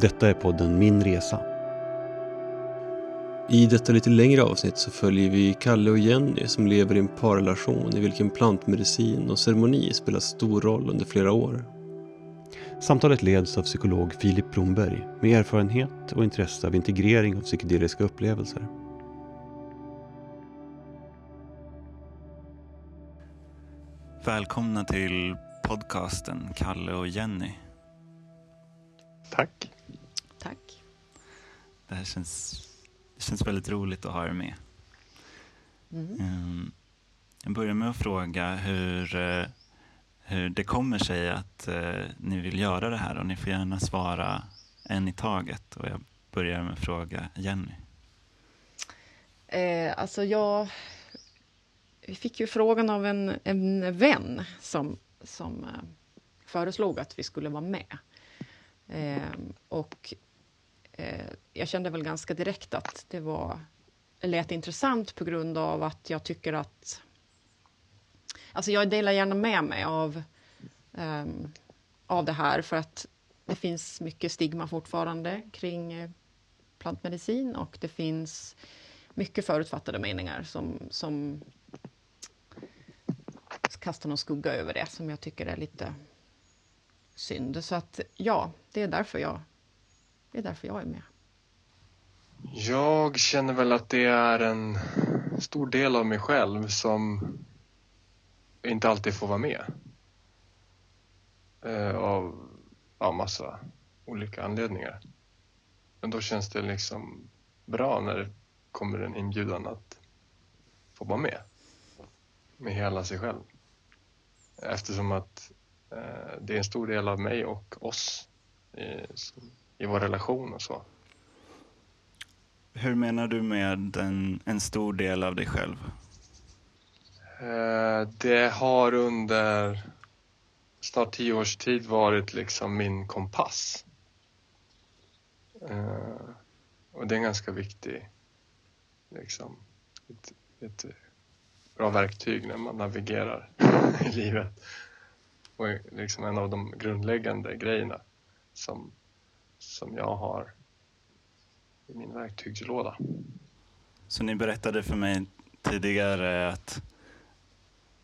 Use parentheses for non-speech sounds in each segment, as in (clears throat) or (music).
Detta är podden Min Resa. I detta lite längre avsnitt så följer vi Kalle och Jenny som lever i en parrelation i vilken plantmedicin och ceremoni spelar stor roll under flera år. Samtalet leds av psykolog Filip Bromberg med erfarenhet och intresse av integrering av psykedeliska upplevelser. Välkomna till podcasten Kalle och Jenny. Tack. Det här känns, det känns väldigt roligt att ha er med. Mm. Ehm, Jag börjar med att fråga hur, eh, hur det kommer sig att eh, ni vill göra det här och ni får gärna svara en i taget. Och jag börjar med att fråga Jenny. Eh, alltså jag vi fick ju frågan av en, en vän som, som eh, föreslog att vi skulle vara med. Eh, och Eh, jag kände väl ganska direkt att det var lät intressant på grund av att jag tycker att... Alltså jag delar gärna med mig av, ehm, av det här för att det finns mycket stigma fortfarande kring eh, plantmedicin och det finns mycket förutfattade meningar som, som kastar någon skugga över det som jag tycker är lite synd. Så att ja, det är därför jag, det är, därför jag är med. Jag känner väl att det är en stor del av mig själv som inte alltid får vara med. Eh, av ja, massa olika anledningar. Men då känns det liksom bra när det kommer en inbjudan att få vara med. Med hela sig själv. Eftersom att eh, det är en stor del av mig och oss eh, som- i vår relation och så. Hur menar du med en, en stor del av dig själv? Eh, Det har under snart tio års tid varit liksom min kompass. Eh, Och det är en ganska viktig, liksom, ett, ett bra verktyg när man navigerar (laughs) i livet. Och liksom en av de grundläggande grejerna som, som jag har i min verktygslåda. Så ni berättade för mig tidigare att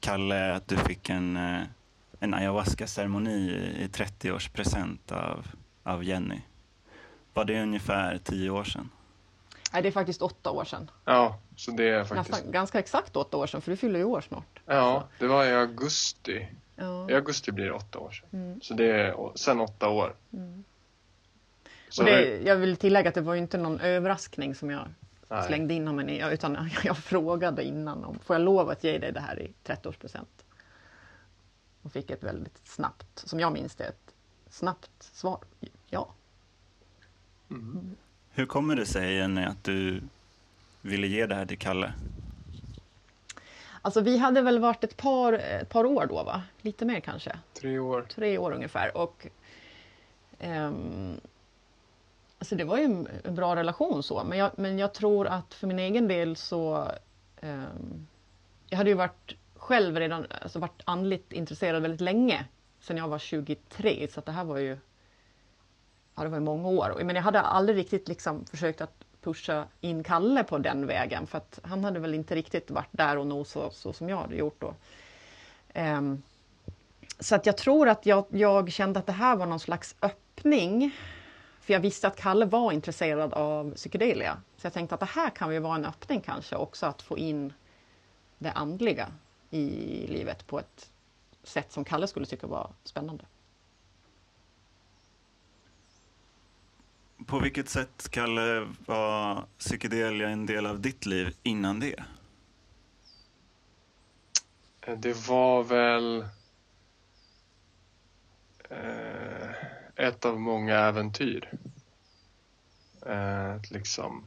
Kalle, att du fick en, eh, en ayahuasca-ceremoni i 30-årspresent av, av Jenny. Var det ungefär tio år sedan? Nej, det är faktiskt åtta år sedan. Ja, så det är faktiskt... Nästan, ganska exakt åtta år sedan, för du fyller ju år snart. Ja, det var i augusti. Ja. I augusti blir det åtta år sedan. Mm. Så det är sen åtta år. Mm. Så Och det, jag vill tillägga att det var ju inte någon överraskning som jag nej. slängde in honom i, utan (laughs) jag frågade innan om får jag lov att ge dig det här i 30-årspresent? Och fick ett väldigt snabbt, som jag minns det, ett snabbt svar. Ja. Mm. Hur kommer det sig Jenny att du ville ge det här till Kalle? Alltså vi hade väl varit ett par, ett par år då, va? Lite mer kanske. Tre år. Tre år ungefär. Och, ehm, alltså det var ju en, en bra relation så, men jag, men jag tror att för min egen del så... Eh, jag hade ju varit själv redan alltså varit andligt intresserad väldigt länge, sen jag var 23, så att det här var ju... Ja, det var ju många år. Men jag hade aldrig riktigt liksom försökt att pusha in Kalle på den vägen, för att han hade väl inte riktigt varit där och nosat så som jag hade gjort då. Ehm, så att jag tror att jag, jag kände att det här var någon slags öppning. För jag visste att Kalle var intresserad av psykedelia. Så jag tänkte att det här kan ju vara en öppning kanske också att få in det andliga i livet på ett sätt som Kalle skulle tycka var spännande. På vilket sätt, Kalle, var psykedelia en del av ditt liv innan det? Det var väl eh, ett av många äventyr. Eh, att liksom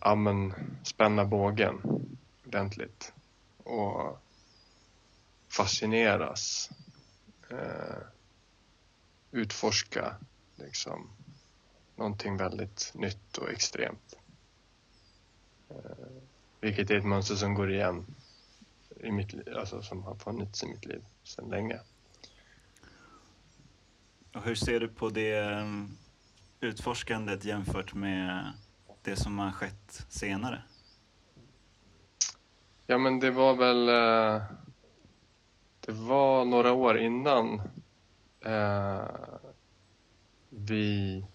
ja, men, spänna bågen ordentligt och fascineras. Eh, utforska liksom någonting väldigt nytt och extremt. Eh, vilket är ett mönster som går igen i mitt liv, alltså som har funnits i mitt liv sedan länge. Och hur ser du på det ehm, utforskandet jämfört med det som har skett senare? Ja, men det var väl... Eh, det var några år innan eh, vi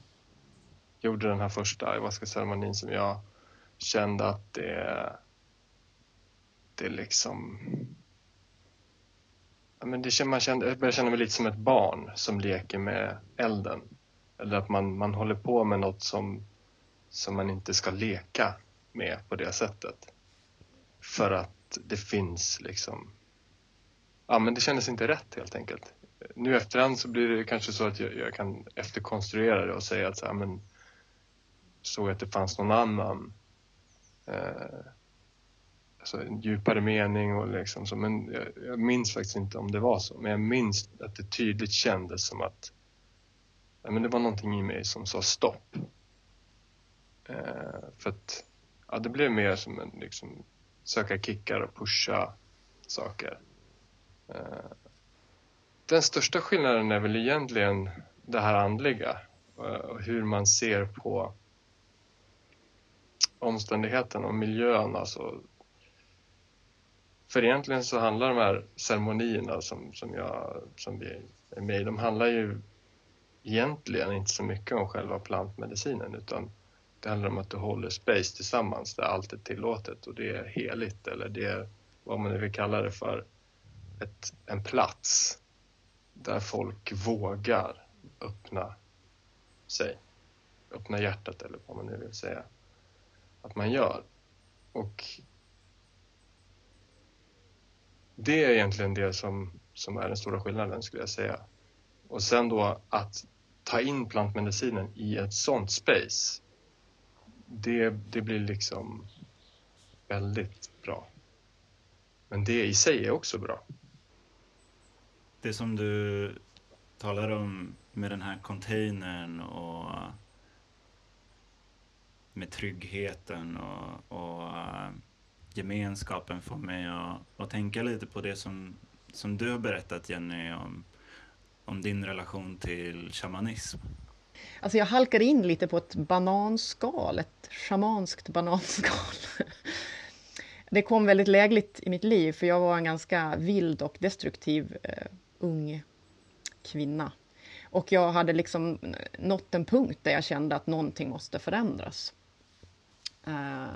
gjorde den här första ayahuasca-ceremonin som jag kände att det, det liksom... Ja, men det, man kände, jag började känna mig lite som ett barn som leker med elden. Eller att man, man håller på med något som, som man inte ska leka med på det sättet. För att det finns liksom... Ja, men det kändes inte rätt helt enkelt. Nu efterhand så blir det kanske så att jag, jag kan efterkonstruera det och säga att så här, men såg att det fanns någon annan eh, alltså en djupare mening och liksom så, men jag, jag, minns faktiskt inte om det var så, men jag minns att det tydligt kändes som att ja, men det var någonting i mig som sa stopp. Eh, för att ja, det blev mer som en liksom söka kickar och pusha saker. Eh, den största skillnaden är väl egentligen det här andliga eh, och hur man ser på omständigheten och miljön. Alltså. För egentligen så handlar de här ceremonierna som, som, jag, som vi är med i, de handlar ju egentligen inte så mycket om själva plantmedicinen utan det handlar om att du håller space tillsammans där allt är tillåtet och det är heligt eller det är vad man nu vill kalla det för, ett, en plats där folk vågar öppna sig, öppna hjärtat eller vad man nu vill säga att man gör. Och det är egentligen det som, som är den stora skillnaden skulle jag säga. Och sen då att ta in plantmedicinen i ett sånt space, det, det blir liksom väldigt bra. Men det i sig är också bra. Det som du talar om med den här containern och med tryggheten och, och gemenskapen får mig att, att tänka lite på det som, som du har berättat Jenny om, om din relation till shamanism. Alltså jag halkar in lite på ett bananskal, ett shamanskt bananskal. (laughs) Det kom väldigt lägligt i mitt liv för jag var en ganska vild och destruktiv eh, ung kvinna. Och jag hade liksom nått en punkt där jag kände att någonting måste förändras. Eh,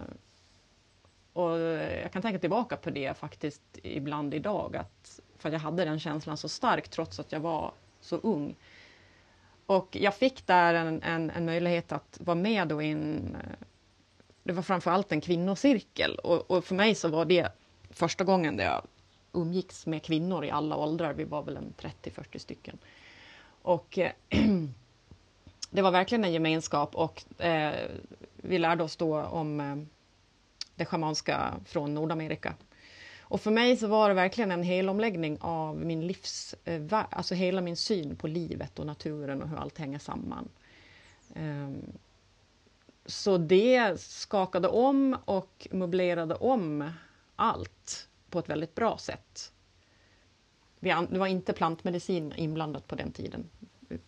och eh, jag kan tänka tillbaka på det faktiskt ibland idag, att, för att jag hade den känslan så starkt trots att jag var så ung. Och jag fick där en, en, en möjlighet att vara med då i en... Eh, det var framförallt en kvinnocirkel och, och, för mig så var det första gången där jag umgicks med kvinnor i alla åldrar. Vi var väl en 30-40 stycken. Och eh, (clears throat) det var verkligen en gemenskap och eh, vi lärde oss då om eh, det schamanska från Nordamerika. Och för mig så var det verkligen en helomläggning av min livs... Eh, alltså hela min syn på livet och naturen och hur allt hänger samman. Ehm, så det skakade om och möblerade om allt på ett väldigt bra sätt. Det var inte plantmedicin inblandat på den tiden,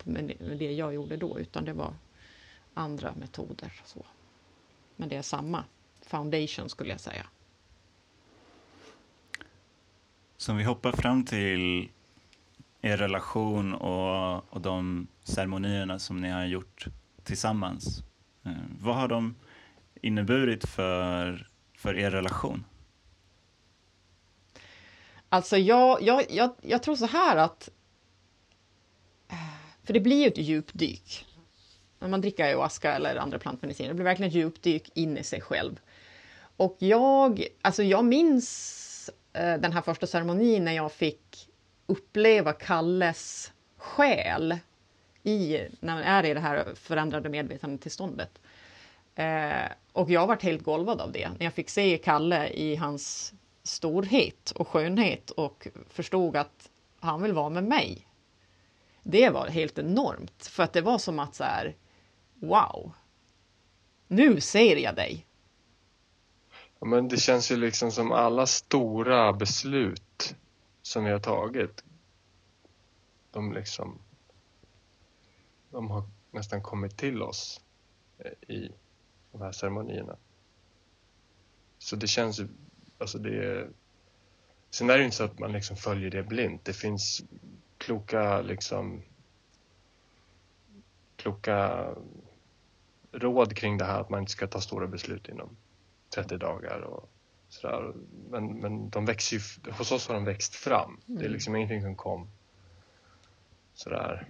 med det jag gjorde då, utan det var andra metoder. Så. Men det är samma foundation skulle jag säga. Så om vi hoppar fram till er relation och, och de ceremonierna som ni har gjort tillsammans. Eh, vad har de inneburit för, för er relation? Alltså jag, jag, jag, jag tror så här att... För det blir ju ett djupdyk när man dricker ayahuasca eller andra plantmediciner. Det blir verkligen ett djupdyk in i sig själv. Och jag, alltså jag minns eh, den här första ceremonin när jag fick uppleva Kalles själ i, när man är i det här förändrade medvetandetillståndet. Eh, och jag varit helt golvad av det, när jag fick se Kalle i hans storhet och skönhet och förstod att han vill vara med mig. Det var helt enormt, för att det var som att så här, wow, nu ser jag dig. Men det känns ju liksom som alla stora beslut som vi har tagit. De liksom, de har nästan kommit till oss eh, i de här ceremonierna. Så det känns ju, alltså det är, sen är det ju inte så att man liksom följer det blint. Det finns kloka liksom kloka råd kring det här att man inte ska ta stora beslut inom 30 dagar och sådär. Men, men de växer ju, hos oss har de växt fram. Det är Mm. liksom ingenting som kom sådär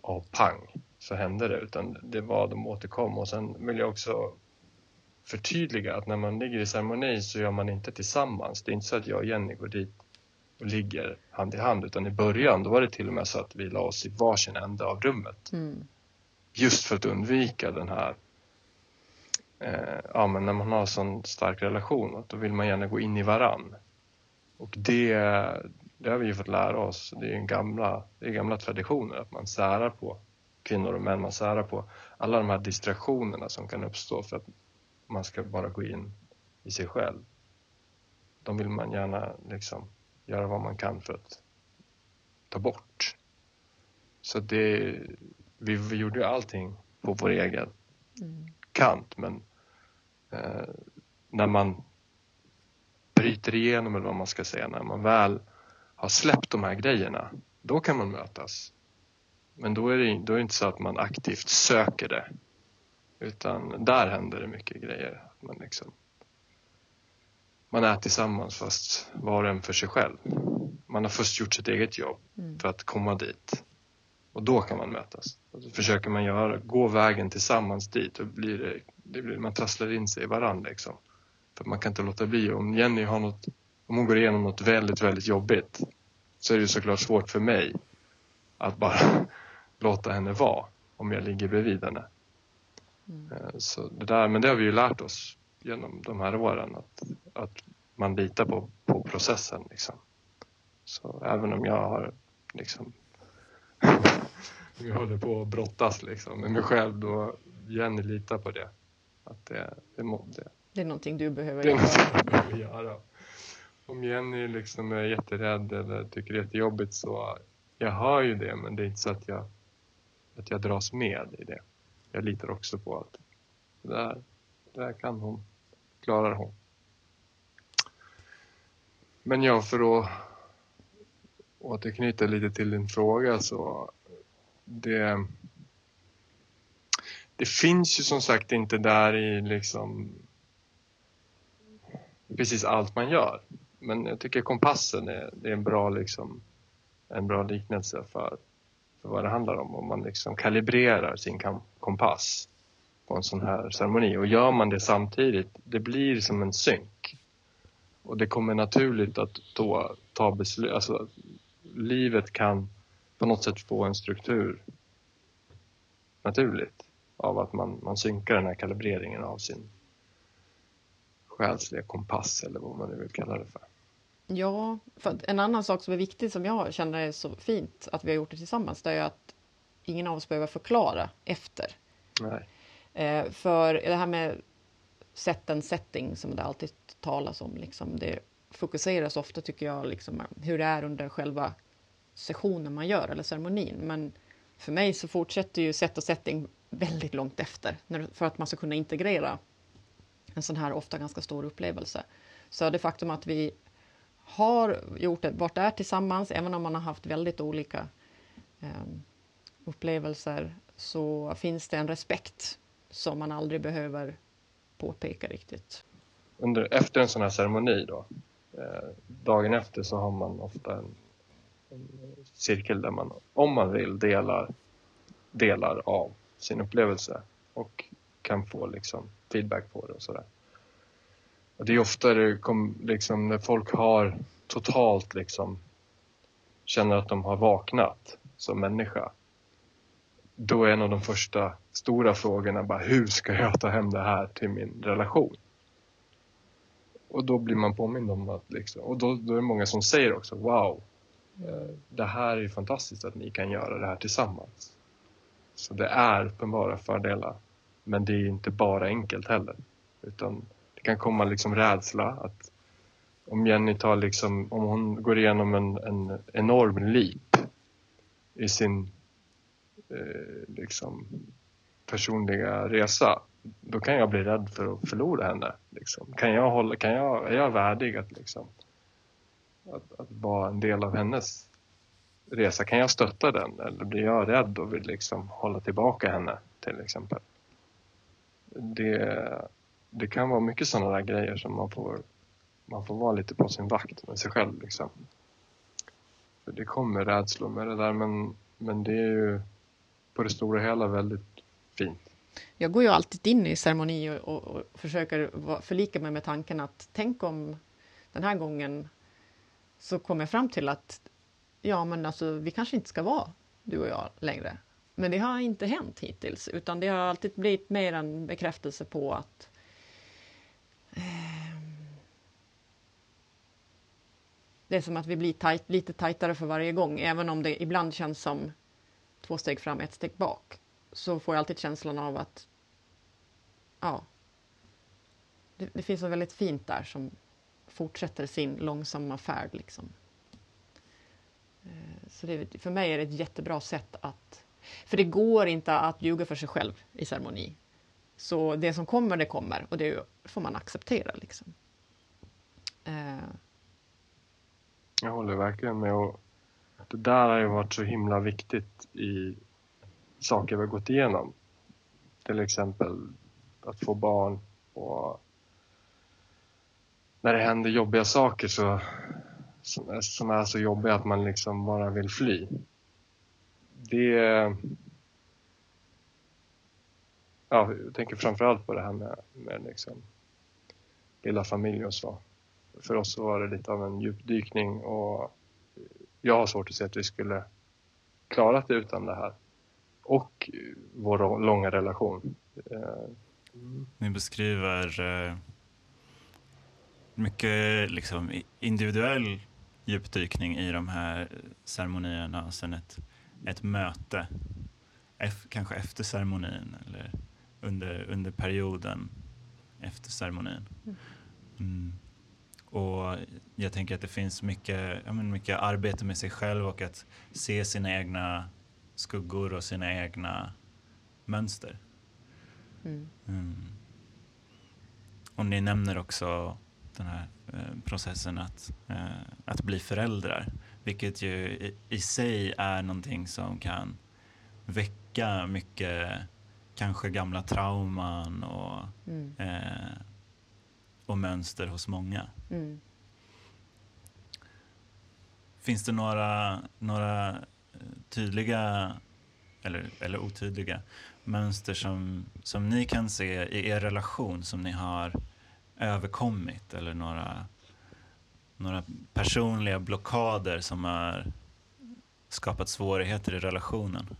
av pang så hände det utan det var de återkom och sen vill jag också förtydliga att när man ligger i ceremoni så gör man inte tillsammans. Det är inte så att jag och Jenny går dit och ligger hand i hand utan i början då var det till och med så att vi la oss i varsin ände av rummet Mm. just för att undvika den här eh, ja men när man har sån stark relation att då vill man gärna gå in i varann. Och det, det har vi ju fått lära oss. Det är en gamla, det är gamla traditioner att man särar på kvinnor och män, man särar på alla de här distraktionerna som kan uppstå för att man ska bara gå in i sig själv. De vill man gärna liksom göra vad man kan för att ta bort. Så det vi, vi gjorde ju allting på vår egen Mm. kant men när man bryter igenom eller vad man ska säga, när man väl har släppt de här grejerna, då kan man mötas. Men då är det, då är det inte så att man aktivt söker det. Utan där händer det mycket grejer. Man, liksom, man är tillsammans fast var och en för sig själv. Man har först gjort sitt eget jobb Mm. för att komma dit. Och då kan man mötas. Och så försöker man göra, gå vägen tillsammans dit och blir det, det blir, man trasslar in sig i varandra liksom. För man kan inte låta bli. Om Jenny har något, om hon går igenom något väldigt, väldigt jobbigt så är det såklart svårt för mig att bara (laughs) låta henne vara om jag ligger bredvid henne. Mm. Eh, Så det där, men det har vi ju lärt oss genom de här åren att, att man litar på, på processen. Liksom. Så även om jag har liksom om (laughs) jag håller på att brottas liksom, med mig själv då Jenny litar på det. Att det, det, det, Det är någonting du behöver det är göra. något jag behöver göra. Om Jenny liksom är jätterädd eller tycker det är jättejobbigt så jag hör ju det men det är inte så att jag, att jag dras med i det. Jag litar också på att det där, det där kan hon, klarar hon. Men ja, för att återknyta lite till din fråga så det, det finns ju som sagt inte där i liksom precis allt man gör. Men jag tycker kompassen är, det är en bra, liksom, en bra liknelse för, för vad det handlar om. Om man liksom kalibrerar sin kompass på en sån här ceremoni. Och gör man det samtidigt, det blir som en synk. Och det kommer naturligt att då ta beslut. Alltså, livet kan på något sätt få en struktur naturligt av att man, man synkar den här kalibreringen av sin själsliga kompass eller vad man nu vill kalla det för. Ja, för en annan sak som är viktig som jag känner är så fint att vi har gjort det tillsammans, det är ju att ingen av oss behöver förklara efter. Nej. Eh, för det här med set and setting som det alltid talas om, liksom, det fokuseras ofta tycker jag liksom, hur det är under själva sessionen man gör eller ceremonin. Men för mig så fortsätter ju set och setting väldigt långt efter när, för att man ska kunna integrera en sån här ofta ganska stor upplevelse. Så det faktum att vi har gjort det, varit där tillsammans, även om man har haft väldigt olika eh, upplevelser, så finns det en respekt som man aldrig behöver påpeka riktigt. Under, efter en sån här ceremoni då, eh, dagen efter så har man ofta en, en cirkel där man, om man vill, delar delar av sin upplevelse och kan få liksom feedback på det och sådär. Och det är ofta det kom, liksom, när folk har totalt liksom känner att de har vaknat som människa. Då är en av de första stora frågorna bara hur ska jag ta hem det här till min relation? Och då blir man påmind om att liksom, och då, då är det många som säger också wow, eh, det här är ju fantastiskt att ni kan göra det här tillsammans. Så det är uppenbara fördelar. Men det är inte bara enkelt heller. Utan det kan komma liksom rädsla att om Jenny tar liksom, om hon går igenom en, en enorm leap i sin eh, liksom personliga resa, då kan jag bli rädd för att förlora henne. Liksom. Kan jag hålla, kan jag, är jag värdig att, liksom, att, att vara en del av hennes resa? Kan jag stötta den eller blir jag rädd och vill liksom hålla tillbaka henne till exempel? Det, det kan vara mycket sådana där grejer som man får, man får vara lite på sin vakt med sig själv. Liksom. För det kommer rädslor med det där men, men det är ju på det stora hela väldigt fint. Jag går ju alltid in i ceremoni och, och, och försöker förlika mig med tanken att tänk om den här gången så kommer jag fram till att ja, men alltså, vi kanske inte ska vara du och jag längre. Men det har inte hänt hittills, utan det har alltid blivit mer en bekräftelse på att eh, det är som att vi blir tajt, lite tajtare för varje gång, även om det ibland känns som två steg fram, ett steg bak. Så får jag alltid känslan av att ja, det, det finns något väldigt fint där som fortsätter sin långsamma färd. Liksom. Eh, så det, för mig är det ett jättebra sätt att... För det går inte att ljuga för sig själv i ceremoni. Så det som kommer, det kommer och det får man acceptera. Liksom. Eh. Jag håller verkligen med. Och det där har ju varit så himla viktigt i saker vi har gått igenom. Till exempel att få barn och när det händer jobbiga saker så, som, är, som är så jobbiga att man liksom bara vill fly. Det... Ja, jag tänker framförallt på det här med, med liksom lilla familj och så. För oss så var det lite av en djupdykning och jag har svårt att se att vi skulle klarat det utan det här. Och vår långa relation. Eh, Ni beskriver eh, mycket liksom, individuell djupdykning i de här ceremonierna och sen ett, ett möte, kanske efter ceremonin eller under, under perioden efter ceremonin. Mm. mm. Och jag tänker att det finns mycket, ja, mycket arbete med sig själv och att se sina egna skuggor och sina egna mönster. Mm. Mm. Och ni nämner också den här processen att, eh, att bli föräldrar, vilket ju i, i, sig är någonting som kan väcka mycket kanske gamla trauman och, mm. eh, och mönster hos många. Mm. Finns det några, några eh, tydliga eller, eller otydliga mönster som, som ni kan se i er relation som ni har överkommit eller några, några personliga blockader som har skapat svårigheter i relationen?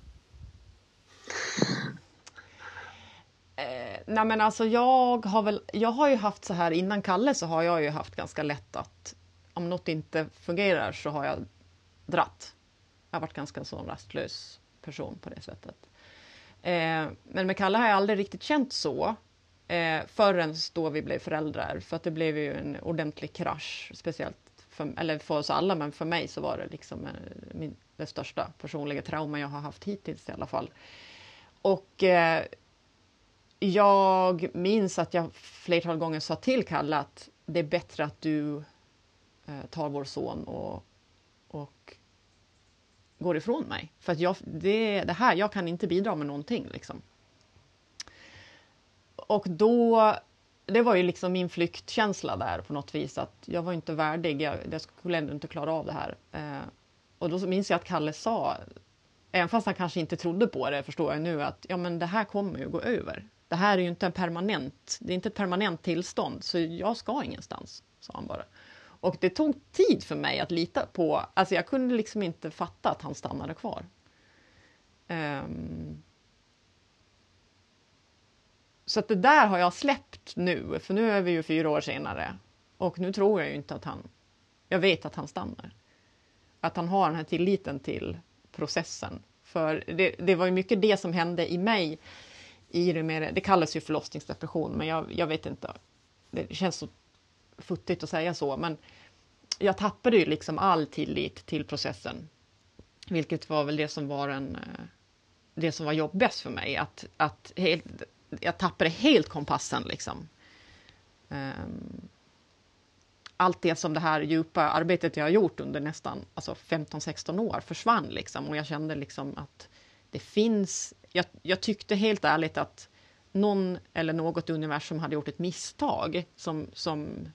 Eh, nej men alltså jag har väl, jag har ju haft så här innan Kalle så har jag ju haft ganska lätt att om något inte fungerar så har jag dratt. Jag har varit ganska så rastlös person på det sättet. Eh, men med Kalle har jag aldrig riktigt känt så eh, förrän då vi blev föräldrar, för att det blev ju en ordentlig krasch, speciellt för, eller för oss alla, men för mig så var det liksom en, min, det största personliga trauma jag har haft hittills i alla fall. Och eh, jag minns att jag flertal gånger sa till Kalle att det är bättre att du eh, tar vår son och, och går ifrån mig. För att jag, det, det här, jag kan inte bidra med någonting. Liksom. Och då, det var ju liksom min flyktkänsla där på något vis, att jag var inte värdig, jag, jag skulle ändå inte klara av det här. Eh, och då minns jag att Kalle sa, även fast han kanske inte trodde på det, förstår jag nu, att ja men det här kommer ju gå över. Det här är ju inte en permanent, det är inte ett permanent tillstånd, så jag ska ingenstans, sa han bara. Och det tog tid för mig att lita på, alltså jag kunde liksom inte fatta att han stannade kvar. Um, så att det där har jag släppt nu, för nu är vi ju fyra år senare. Och nu tror jag ju inte att han... Jag vet att han stannar. Att han har den här tilliten till processen. För det, det var ju mycket det som hände i mig. I det, med, det kallas ju förlossningsdepression, men jag, jag vet inte. Det känns så futtigt att säga så, men jag tappade ju liksom all tillit till processen. Vilket var väl det som var en, eh, det som var jobbigast för mig. Att, att helt, jag tappade helt kompassen liksom. Um, allt det som det här djupa arbetet jag har gjort under nästan alltså 15-16 år försvann liksom och jag kände liksom att det finns... Jag, jag, tyckte helt ärligt att någon eller något universum hade gjort ett misstag som, som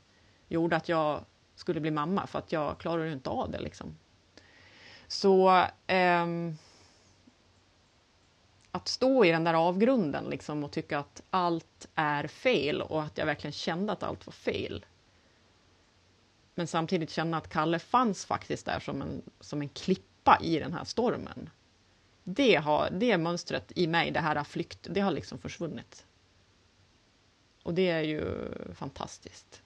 gjorde att jag skulle bli mamma för att jag klarade inte av det liksom. Så um, att stå i den där avgrunden liksom och tycka att allt är fel och att jag verkligen kände att allt var fel. Men samtidigt känna att Kalle fanns faktiskt där som en, som en klippa i den här stormen. Det, har, det mönstret i mig, det här flykt, det har liksom försvunnit. Och det är ju fantastiskt,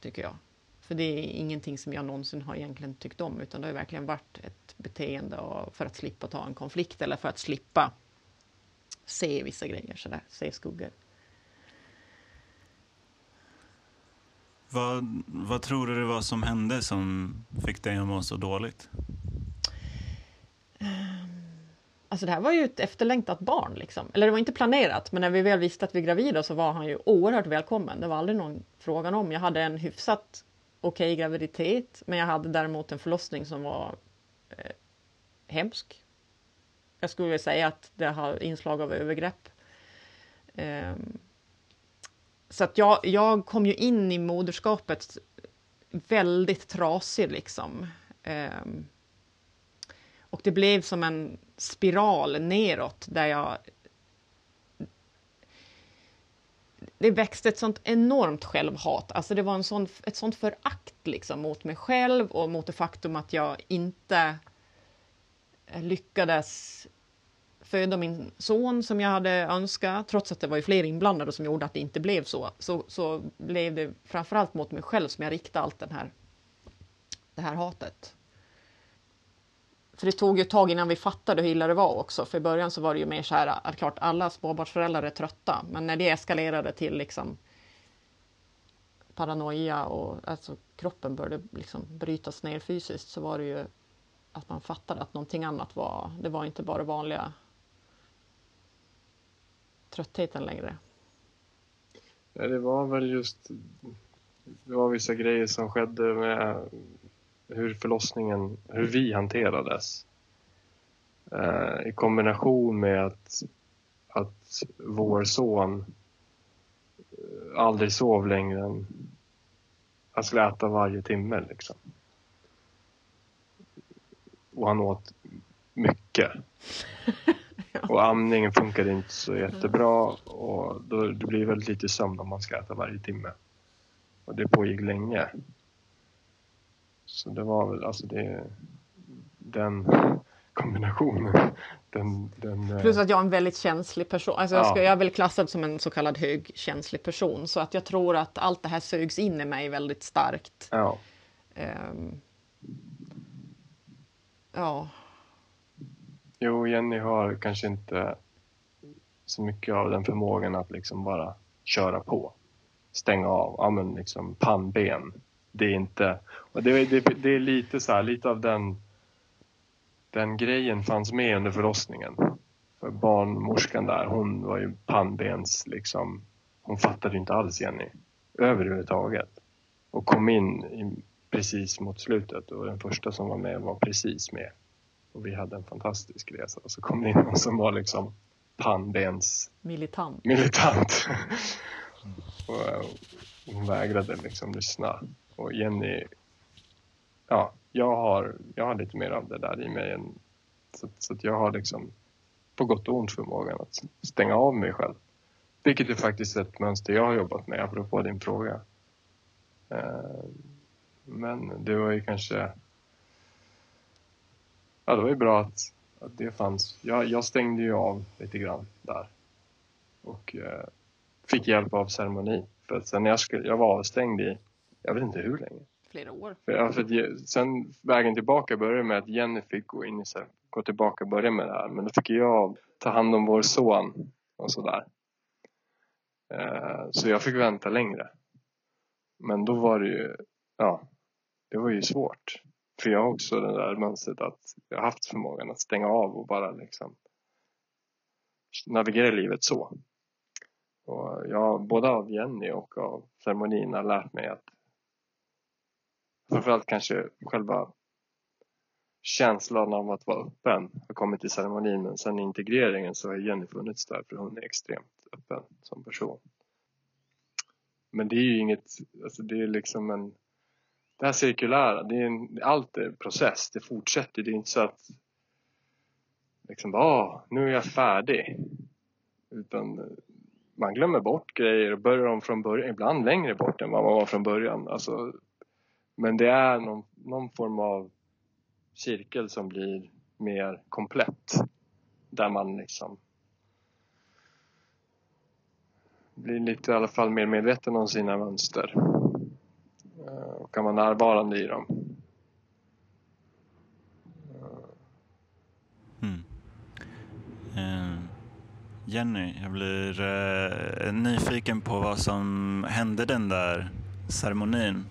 tycker jag. För det är ingenting som jag någonsin har egentligen tyckt om, utan det har verkligen varit ett beteende för att slippa ta en konflikt eller för att slippa se vissa grejer sådär, se skuggor. Vad, vad tror du det var som hände som fick dig att må så dåligt? Alltså det här var ju ett efterlängtat barn. Liksom. Eller det var inte planerat, men när vi väl visste att vi är gravida så var han ju oerhört välkommen. Det var aldrig någon frågan om. Jag hade en hyfsat okej okay graviditet, men jag hade däremot en förlossning som var eh, hemsk jag skulle vilja säga att det har inslag av övergrepp. Ehm, så att jag, jag kom ju in i moderskapet väldigt trasig liksom. Ehm, och det blev som en spiral neråt där jag... Det växte ett sånt enormt självhat. Alltså det var en sån, ett sånt förakt liksom mot mig själv och mot det faktum att jag inte lyckades föda min son som jag hade önskat, trots att det var ju fler inblandade som gjorde att det inte blev så, så, så blev det framförallt mot mig själv som jag riktade allt den här, det här hatet. För det tog ju ett tag innan vi fattade hur illa det var också. För i början så var det ju mer så här, att klart alla småbarnsföräldrar är trötta, men när det eskalerade till liksom paranoia och alltså kroppen började liksom brytas ner fysiskt så var det ju att man fattade att någonting annat var, det var inte bara vanliga tröttheten längre? Ja, det var väl just det var vissa grejer som skedde med hur förlossningen, hur vi hanterades. Eh, I kombination med att, att vår son eh, aldrig sov längre än han skulle äta varje timme liksom. Och han åt mycket. (laughs) Och amningen funkade inte så jättebra och då, det blir väldigt lite sömn om man ska äta varje timme. Och det pågick länge. Så det var väl alltså det, den (laughs) kombinationen. Den, den, eh, Plus att jag är en väldigt känslig person. Alltså jag, ska, ja. jag är väl klassad som en så kallad högkänslig person. Så att jag tror att allt det här sögs in i mig väldigt starkt. Ja. Um, ja. Jo, Jenny har kanske inte så mycket av den förmågan att liksom bara köra på. Stänga av, ja men liksom pannben. Det är inte, och det, det, det är lite så här, lite av den, den grejen fanns med under förlossningen. För barnmorskan där, hon var ju pannbens liksom, hon fattade inte alls Jenny överhuvudtaget. Och kom in i, precis mot slutet och den första som var med var precis med. Och vi hade en fantastisk resa. Och så kom det in någon som var liksom pannbens... Militant. Militant. (laughs) och, och hon vägrade liksom lyssna. Och Jenny... Ja, jag har, jag har lite mer av det där i mig. Än, så, så jag har liksom på gott och ont förmågan att stänga av mig själv. Vilket är faktiskt ett mönster jag har jobbat med, apropå din fråga. Eh, men det var ju kanske Ja, det var ju bra att, att det fanns. Jag, jag stängde ju av lite grann där. Och eh, fick hjälp av ceremoni. För att sen jag, skulle, jag var avstängd i, jag vet inte hur länge. Flera år. För, ja, för att, sen vägen tillbaka började med att Jenny fick gå in i gå tillbaka och börja med det här. Men då fick jag ta hand om vår son och sådär. Eh, så jag fick vänta längre. Men då var det ju, ja, det var ju svårt. För jag har också det där mönstret att jag har haft förmågan att stänga av och bara liksom navigera i livet så. Och jag, både av Jenny och av ceremonin har lärt mig att framförallt kanske själva känslan av att vara öppen har kommit till ceremonin men sen integreringen så har Jenny funnits där för hon är extremt öppen som person. Men det är ju inget, alltså det är liksom en det här cirkulära, det är en, allt är process, det fortsätter. Det är inte så att liksom, ah, nu är jag färdig. Utan eh, man glömmer bort grejer och börjar om från början, ibland längre bort än vad man var från början. Alltså, men det är någon, någon form av cirkel som blir mer komplett. Där man liksom blir lite i alla fall mer medveten om sina mönster. Eh, och kan vara närvarande i dem. Mm. Uh, Jenny, jag blir uh, nyfiken på vad som hände den där ceremonin.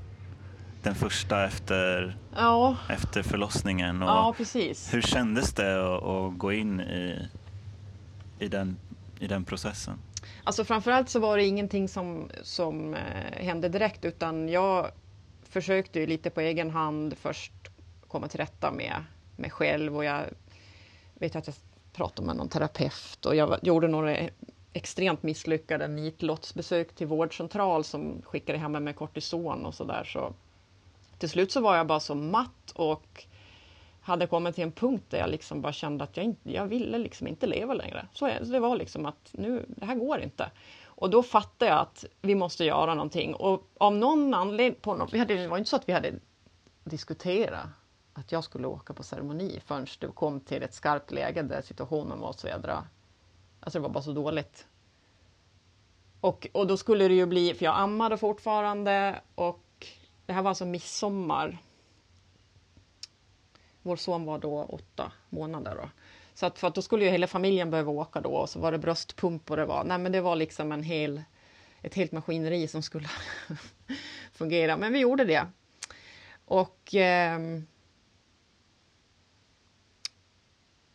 Den första efter, ja. efter förlossningen. Och ja, precis. Hur kändes det att, att gå in i, i, den, i den processen? Alltså framförallt så var det ingenting som, som eh, hände direkt utan jag försökte ju lite på egen hand först komma till rätta med mig själv och jag vet att jag pratade med någon terapeut och jag gjorde några extremt misslyckade nitlottsbesök till vårdcentral som skickade hem mig med kortison och sådär. Så till slut så var jag bara så matt och hade kommit till en punkt där jag liksom bara kände att jag, inte, jag ville liksom inte leva längre. Så det var liksom att nu, det här går inte. Och då fattade jag att vi måste göra någonting. Och av någon anledning, på någon, vi hade, det var inte så att vi hade diskuterat att jag skulle åka på ceremoni förrän det kom till ett skarpt läge där situationen var så jädra... Alltså det var bara så dåligt. Och, och då skulle det ju bli, för jag ammade fortfarande och det här var alltså midsommar. Vår son var då åtta månader. Då. Så att, för att då skulle ju hela familjen behöva åka då och så var det bröstpump och det var, nej men det var liksom en hel, ett helt maskineri som skulle (laughs) fungera. Men vi gjorde det. Och eh,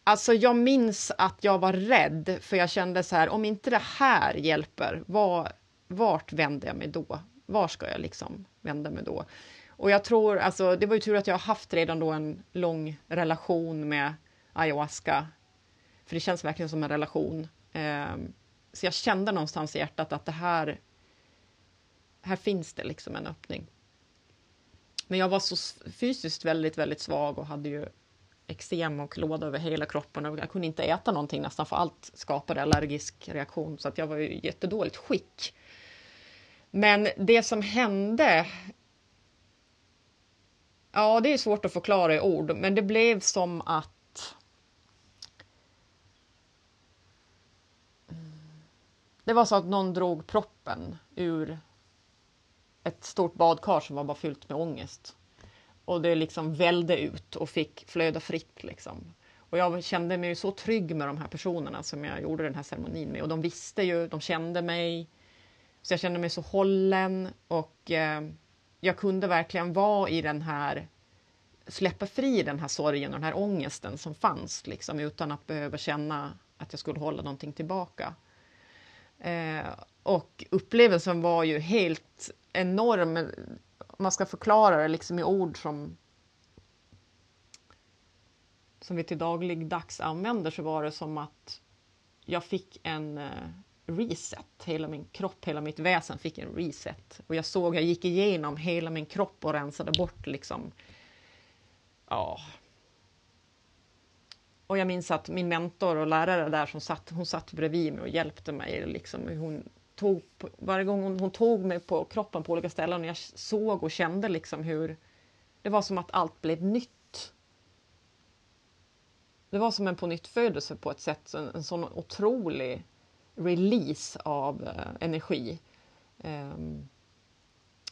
Alltså jag minns att jag var rädd för jag kände så här, om inte det här hjälper, var, vart vänder jag mig då? Var ska jag liksom vända mig då? Och jag tror, alltså det var ju tur att jag haft redan då en lång relation med ayahuasca. För det känns verkligen som en relation. Ehm, så jag kände någonstans i hjärtat att det här, här finns det liksom en öppning. Men jag var så fysiskt väldigt, väldigt svag och hade ju eksem och klåda över hela kroppen och jag kunde inte äta någonting nästan för allt skapade allergisk reaktion så att jag var i jättedåligt skick. Men det som hände Ja, det är svårt att förklara i ord, men det blev som att Det var så att någon drog proppen ur ett stort badkar som var bara fyllt med ångest. Och det liksom välde ut och fick flöda fritt. Liksom. Och jag kände mig så trygg med de här personerna som jag gjorde den här ceremonin med. Och de visste ju, de kände mig. Så jag kände mig så hållen och eh, jag kunde verkligen vara i den här släppa fri den här sorgen och den här ångesten som fanns liksom, utan att behöva känna att jag skulle hålla någonting tillbaka. Eh, och upplevelsen var ju helt enorm. Om man ska förklara det liksom i ord som som vi till dagligdags använder så var det som att jag fick en eh, reset. Hela min kropp, hela mitt väsen fick en reset. Och jag såg, jag gick igenom hela min kropp och rensade bort liksom, ja. Och jag minns att min mentor och lärare där som satt, hon satt bredvid mig och hjälpte mig. Liksom, hon tog, varje gång hon, hon tog mig på kroppen på olika ställen och jag såg och kände liksom hur det var som att allt blev nytt. Det var som en på nytt födelse på ett sätt, en, en sån otrolig release av eh, energi. Um,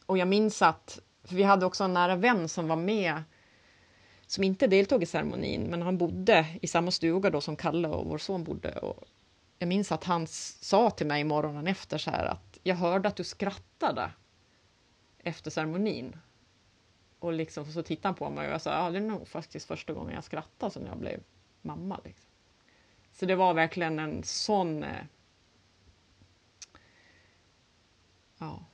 och jag minns att, för vi hade också en nära vän som var med som inte deltog i ceremonin, men han bodde i samma stuga då som Kalle och vår son bodde. Och jag minns att han sa till mig morgonen efter så här att jag hörde att du skrattade efter ceremonin. Och liksom så tittade han på mig och jag sa, ja det är nog faktiskt första gången jag skrattade sedan jag blev mamma. Liksom. Så det var verkligen en sån... Eh, ja.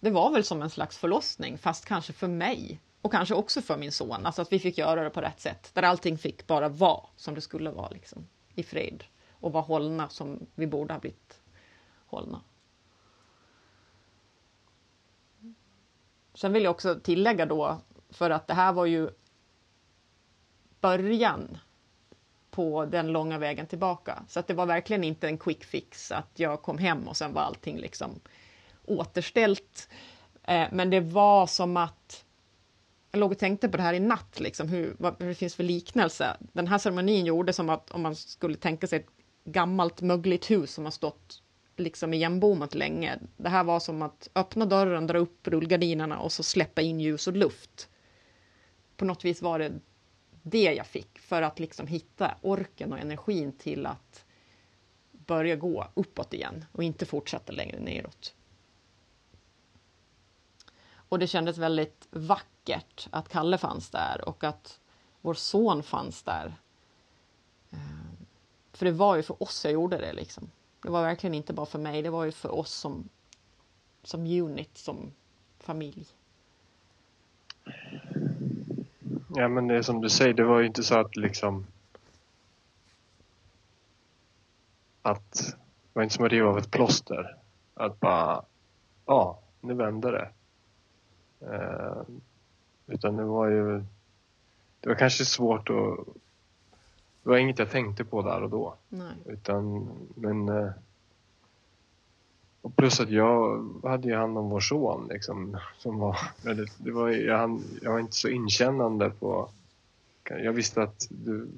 Det var väl som en slags förlossning, fast kanske för mig. Och kanske också för min son, alltså att vi fick göra det på rätt sätt. Där allting fick bara vara som det skulle vara, liksom, i fred. Och vara hållna som vi borde ha blivit hållna. Sen vill jag också tillägga då, för att det här var ju början på den långa vägen tillbaka. Så att det var verkligen inte en quick fix att jag kom hem och sen var allting liksom återställt. Eh, men det var som att jag låg och tänkte på det här i natt, liksom, hur, vad det finns för liknelse. Den här ceremonin gjorde som att om man skulle tänka sig ett gammalt mögligt hus som har stått liksom igenbommat länge. Det här var som att öppna dörren, dra upp rullgardinerna och så släppa in ljus och luft. På något vis var det det jag fick för att liksom hitta orken och energin till att börja gå uppåt igen och inte fortsätta längre neråt. Och det kändes väldigt vackert att Kalle fanns där och att vår son fanns där. Ehm, för det var ju för oss jag gjorde det. Liksom. Det var verkligen inte bara för mig, det var ju för oss som, som unit, som familj. Ja men det är som du säger, det var ju inte så att liksom att det var inte som att riva av ett plåster. Att bara, ja, nu vände det. Ehm, utan det var ju, det var kanske svårt att, det var inget jag tänkte på där och då. Nej. Utan, men eh, och plus att jag hade ju hand om vår son liksom. Som var, det var, jag, jag var inte så inkännande på... Jag visste att du,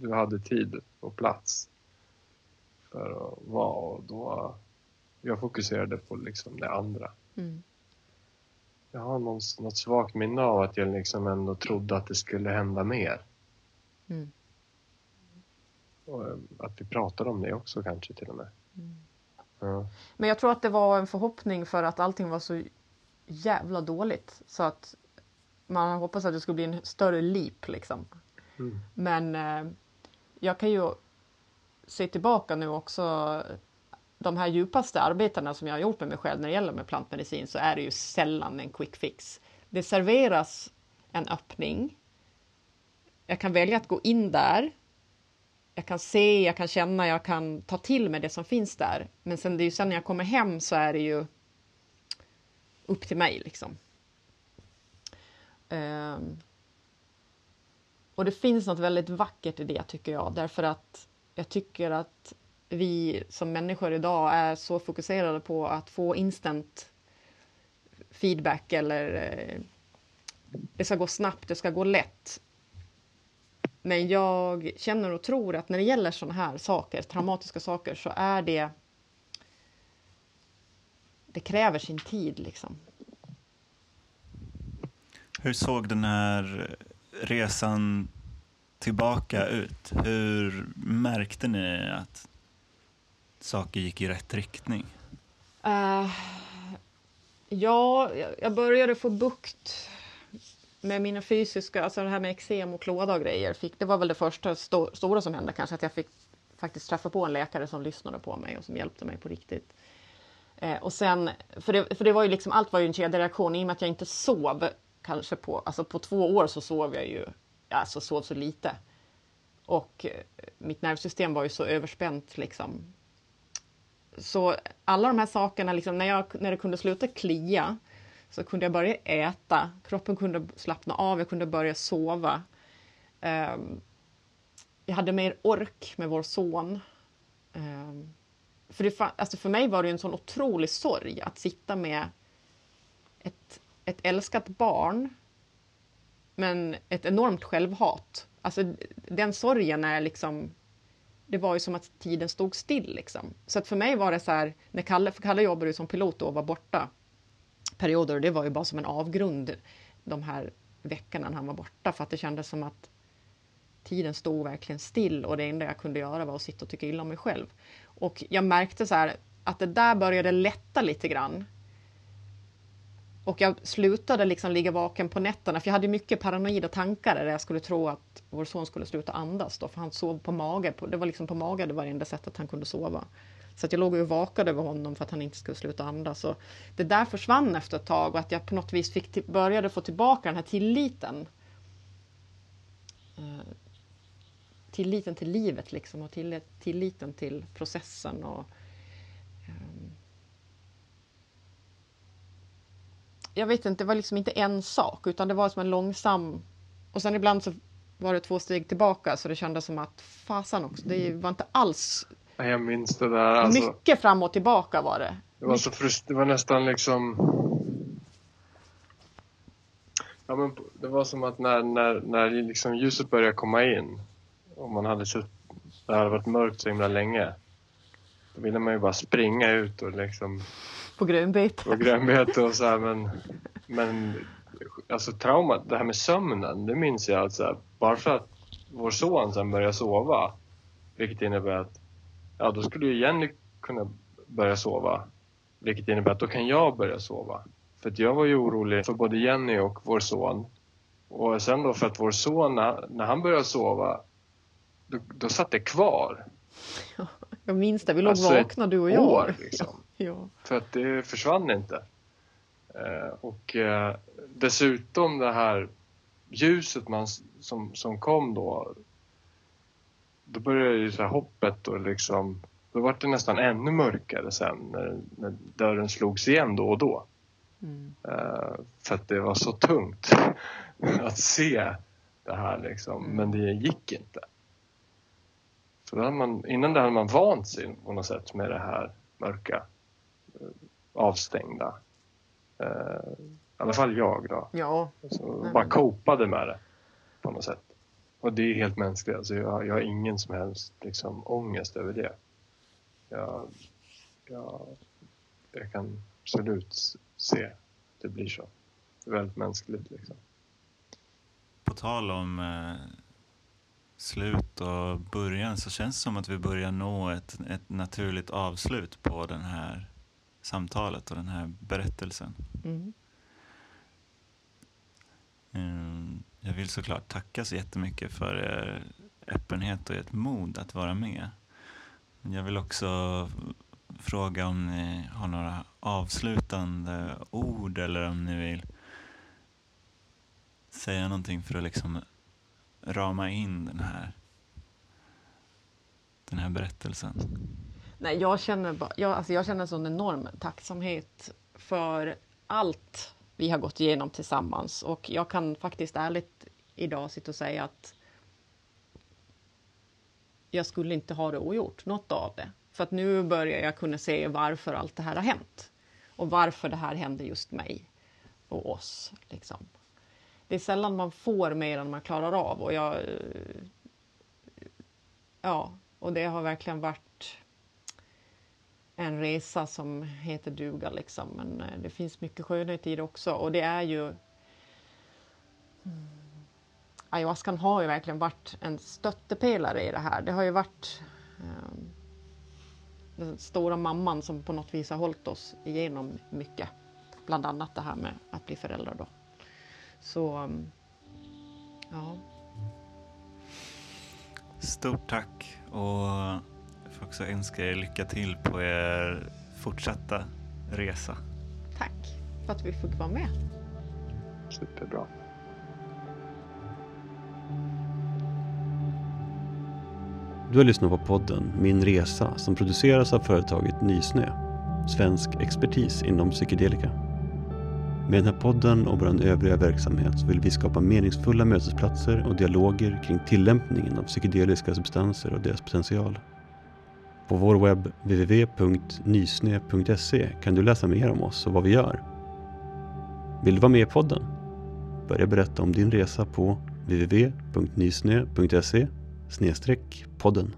du hade tid och plats för att vara och då... Jag fokuserade på liksom det andra. Mm. Jag har någon, något svagt minne av att jag liksom ändå trodde att det skulle hända mer. Mm. Och eh, att vi pratade om det också kanske till och med. Mm. Ja. Men jag tror att det var en förhoppning för att allting var så jävla dåligt så att man hoppas att det skulle bli en större leap liksom. Mm. Men eh, jag kan ju se tillbaka nu också de här djupaste arbetena som jag har gjort med mig själv när det gäller med plantmedicin så är det ju sällan en quick fix. Det serveras en öppning. Jag kan välja att gå in där jag kan se, jag kan känna, jag kan ta till mig det som finns där. Men sen, det är ju sen när jag kommer hem så är det ju upp till mig liksom. Um, och det finns något väldigt vackert i det tycker jag, därför att jag tycker att vi som människor idag är så fokuserade på att få instant feedback eller eh, det ska gå snabbt, det ska gå lätt. Men jag känner och tror att när det gäller sådana här saker, traumatiska saker, så är det... Det kräver sin tid liksom. Hur såg den här resan tillbaka ut? Hur märkte ni att saker gick i rätt riktning? Uh, ja, jag började få bukt med mina fysiska, alltså det här med eksem och klåda och grejer, fick, det var väl det första sto stora som hände kanske, att jag fick faktiskt träffa på en läkare som lyssnade på mig och som hjälpte mig på riktigt. Eh, och sen, för det, för det var ju liksom, allt var ju en kedjereaktion i och med att jag inte sov kanske på, alltså på två år så sov jag ju, alltså sov så lite. Och eh, mitt nervsystem var ju så överspänt liksom. Så alla de här sakerna, liksom, när, jag, när det kunde sluta klia, så kunde jag börja äta, kroppen kunde slappna av, jag kunde börja sova. Um, jag hade mer ork med vår son. Um, för, det, alltså för mig var det en sån otrolig sorg att sitta med ett, ett älskat barn men ett enormt självhat. Alltså den sorgen är liksom det var ju som att tiden stod still. Liksom. Så att för mig var det så här, när Kalle, för Kalle jobbade ju som pilot då och var borta perioder och det var ju bara som en avgrund de här veckorna när han var borta för att det kändes som att tiden stod verkligen still och det enda jag kunde göra var att sitta och tycka illa om mig själv. Och jag märkte så här att det där började lätta lite grann och jag slutade liksom ligga vaken på nätterna för jag hade mycket paranoida tankar där jag skulle tro att vår son skulle sluta andas då, för han sov på mage. Det var liksom på mage det var det enda sättet han kunde sova. Så att jag låg och vakade över honom för att han inte skulle sluta andas. Och det där försvann efter ett tag och att jag på något vis fick började få tillbaka den här tilliten. Eh, tilliten till livet liksom och tilliten till processen. Och, jag vet inte, det var liksom inte en sak utan det var som en långsam... Och sen ibland så var det två steg tillbaka så det kändes som att fasan också, det var inte alls... Jag minns det där. Alltså, mycket fram och tillbaka var det. Det var, så frust det var nästan liksom... Ja, men det var som att när, när, när liksom ljuset började komma in och man hade suttit, det hade varit mörkt så himla länge. Då ville man ju bara springa ut och liksom... På grönbete. På grönbete och så här, men... Men alltså traumat, det här med sömnen, det minns jag alltså. Bara för att vår son sen började sova. Vilket innebär att, ja då skulle ju Jenny kunna börja sova. Vilket innebär att då kan jag börja sova. För att jag var ju orolig för både Jenny och vår son. Och sen då för att vår son, när, när han började sova, då, då satt det kvar. (laughs) Jag minns det, vi låg alltså vakna du och jag. År, liksom. Ja. För att det försvann inte. Eh, och eh, dessutom det här ljuset man, som, som kom då. Då började ju så här hoppet och liksom, då var det nästan ännu mörkare sen när, när dörren slogs igen då och då. Mm. Uh, för att det var så tungt (laughs) att se det här liksom. Mm. Men det gick inte. Då hade man, innan det hade man vant sig på något sätt med det här mörka, avstängda. Uh, I alla fall jag då. Ja. Så bara kopade med det på något sätt. Och det är helt mänskligt. Alltså jag, jag har ingen som helst liksom, ångest över det. Jag, jag, jag kan absolut se att det blir så. Det är väldigt mänskligt liksom. På tal om eh, slut och början så känns det som att vi börjar nå ett, ett naturligt avslut på det här samtalet och den här berättelsen. Mm. Mm, jag vill såklart tacka så jättemycket för er öppenhet och ert mod att vara med. Jag vill också fråga om ni har några avslutande ord eller om ni vill säga någonting för att liksom rama in den här, den här berättelsen. Nej, jag känner, bara, jag, alltså jag känner sån enorm tacksamhet för allt vi har gått igenom tillsammans och jag kan faktiskt ärligt idag sitta och säga att jag skulle inte ha det ogjort, något av det. För att nu börjar jag kunna se varför allt det här har hänt. Och varför det här hände just mig och oss. Liksom. Det är sällan man får mer än man klarar av. Och jag, ja, och det har verkligen varit en resa som heter duga. Liksom. Men eh, det finns mycket skönhet i det också. Och det är ju... Mm, ayahuascan har ju verkligen varit en stöttepelare i det här. Det har ju varit um, den stora mamman som på något vis har hållit oss igenom mycket. Bland annat det här med att bli föräldrar då. Så, um, ja. Stort tack och får också önska er lycka till på er fortsatta resa. Tack för att vi fick vara med. Superbra. Du har lyssnat på podden Min Resa som produceras av företaget Nysnö, svensk expertis inom psykedelika. Med den här podden och vår övriga verksamhet vill vi skapa meningsfulla mötesplatser och dialoger kring tillämpningen av psykedeliska substanser och deras potential. På vår webb www.nysnö.se kan du läsa mer om oss och vad vi gör. Vill du vara med i podden? Börja berätta om din resa på www.nysnö.se podden.